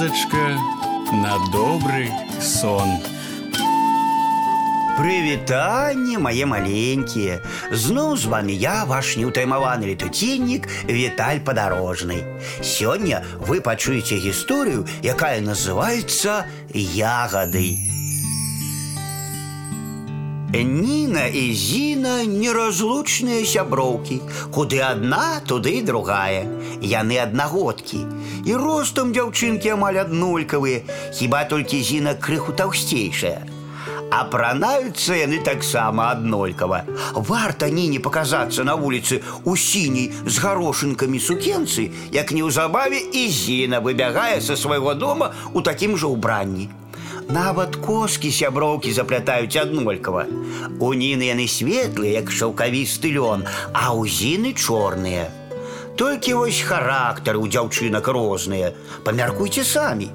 казачка на добрый сон. Прывітанне мае маленькія Зноў з вами я ваш неўтаймаваны летуціннік Віталь падарожны Сёння вы пачуеце гісторыю, якая называецца ягады Ніна і Зіна неразлучныя сяброўкі Куды адна, туды і другая Яны аднагодкі І ростам дзяўчынкі амаль аднолькавыя Хіба толькі Зіна крыху таўсцейшая Апранаюцца яны таксама аднолькава. Варта ніне паказацца на вуліцы у сіняй з гарошынкамі сукенцы, як неўзабаве і зіна выбягае са свайго дома у такім жа ўбранні. Нават коскі сяброўкі заплятаюць аднолькава. У ніны яны светлыя, як шаўкавісты лён, а ў зіны чорныя. Толькі вось характары ў дзяўчынак розныя. Памяркуйце самі.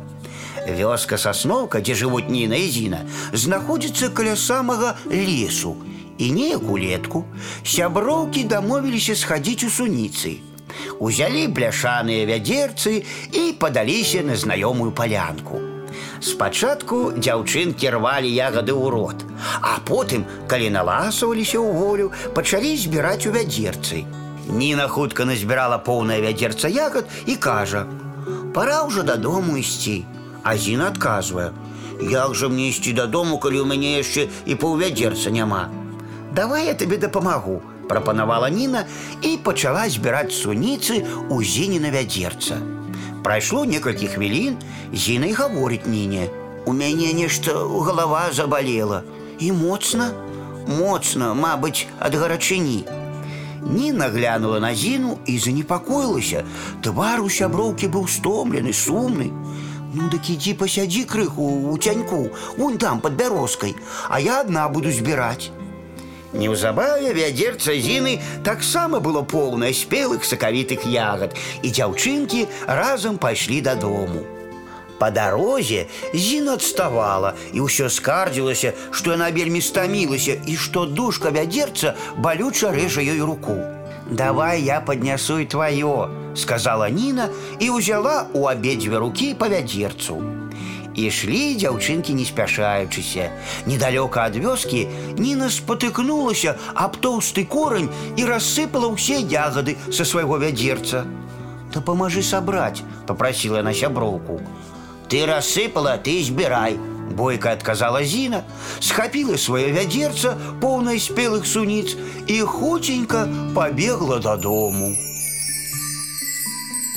Вёска сасноўка, дзе жывуць Ніна і Зіна, знаходзіцца каля самага лесу. І неяк улетку сяброўкі дамовіліся схадзіць у суніцы. Узялі бляшаныя вядзерцы і падаліся на знаёмую палянку. Спачатку дзяўчынкі рвалі ягады ў рот, а потым, калі наласаваліся ў волю, пачалі збіраць у вядзерцы. Ніна хутка назбірала поўнае вядзерца ягад і кажа: « Пора ўжо дадому ісці. А Зіна адказвае: « Як жа мне ісці дадому, калі ў мяне яшчэ і паўвядзерца няма. Давай я табе дапамагу, прапанавала Ніна і пачала збіраць суніцы ў зініна вядзерца. Прайшло некалькі хвілін, Зіна і гаворыць Ніне: « У мяне нешта галава забалела і моцна, моцна, мабыць, ад гарачыні. Ніна глянула на зіну і занепакоілася. Твар у сяброўкі быў стомлены, сумны. Ну дык ідзі пасядзі крыху у цяньку, вон там под бярозкай, а я адна буду збіраць. Неўзабаве вядзерца зіны таксама было поўнае спелых сакавітых ягад, і дзяўчынкі разам пайшлі дадому. Па дарозе Зіна адставала і ўсё скардзілася, што яна вельмі стамілася і што душка вядзерца балюча рэжа ёй руку. «Давай я поднясу и твое», — сказала Нина и узяла у обедзве руки по вядзерцу. І шлі дзяўчынкі не спяшаючыся. Недалёка ад вёскі Ніна спатыкнулася аб тоўсты корань і рассыпала ўсе ягады са свайго вядзерца. Да памажы сабраць, попрасіла на сяброўку. Ты рассыпала, ты збірай, Бойко отказала Зина, схапила свое вядерца, полное спелых суниц, и хутенько побегла до дому.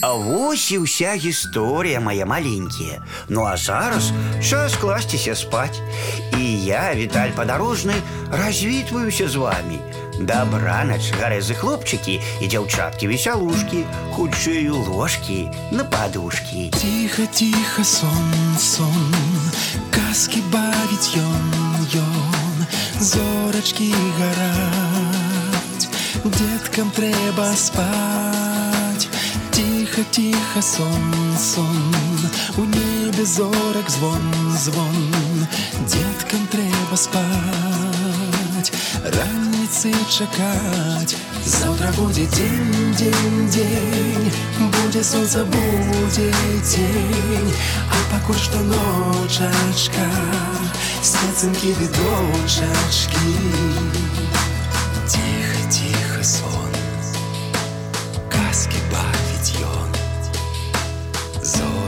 А вось і ўся гісторыя моя маленькія. Ну а зараз час класціся спаць. І я, Віталь падарожны, развітваюся з вами. Дабранач, гарэзы хлопчыкі і дзяўчаткі весялушкі, хутчэю ложкі на падушкі. Тихо, тихо, сон, сон, казкі бавіць ён, ён, зорачкі гараць, Деткам трэба спаць. Тихо, тихо, сон, сон, у небе зорок звон, звон, Деткам трэба спать, раніцы чакаць. Завтра будет день, день, день, будет солнце, будет тень, а пакуль што ночачка, спецынкі відочачкі. So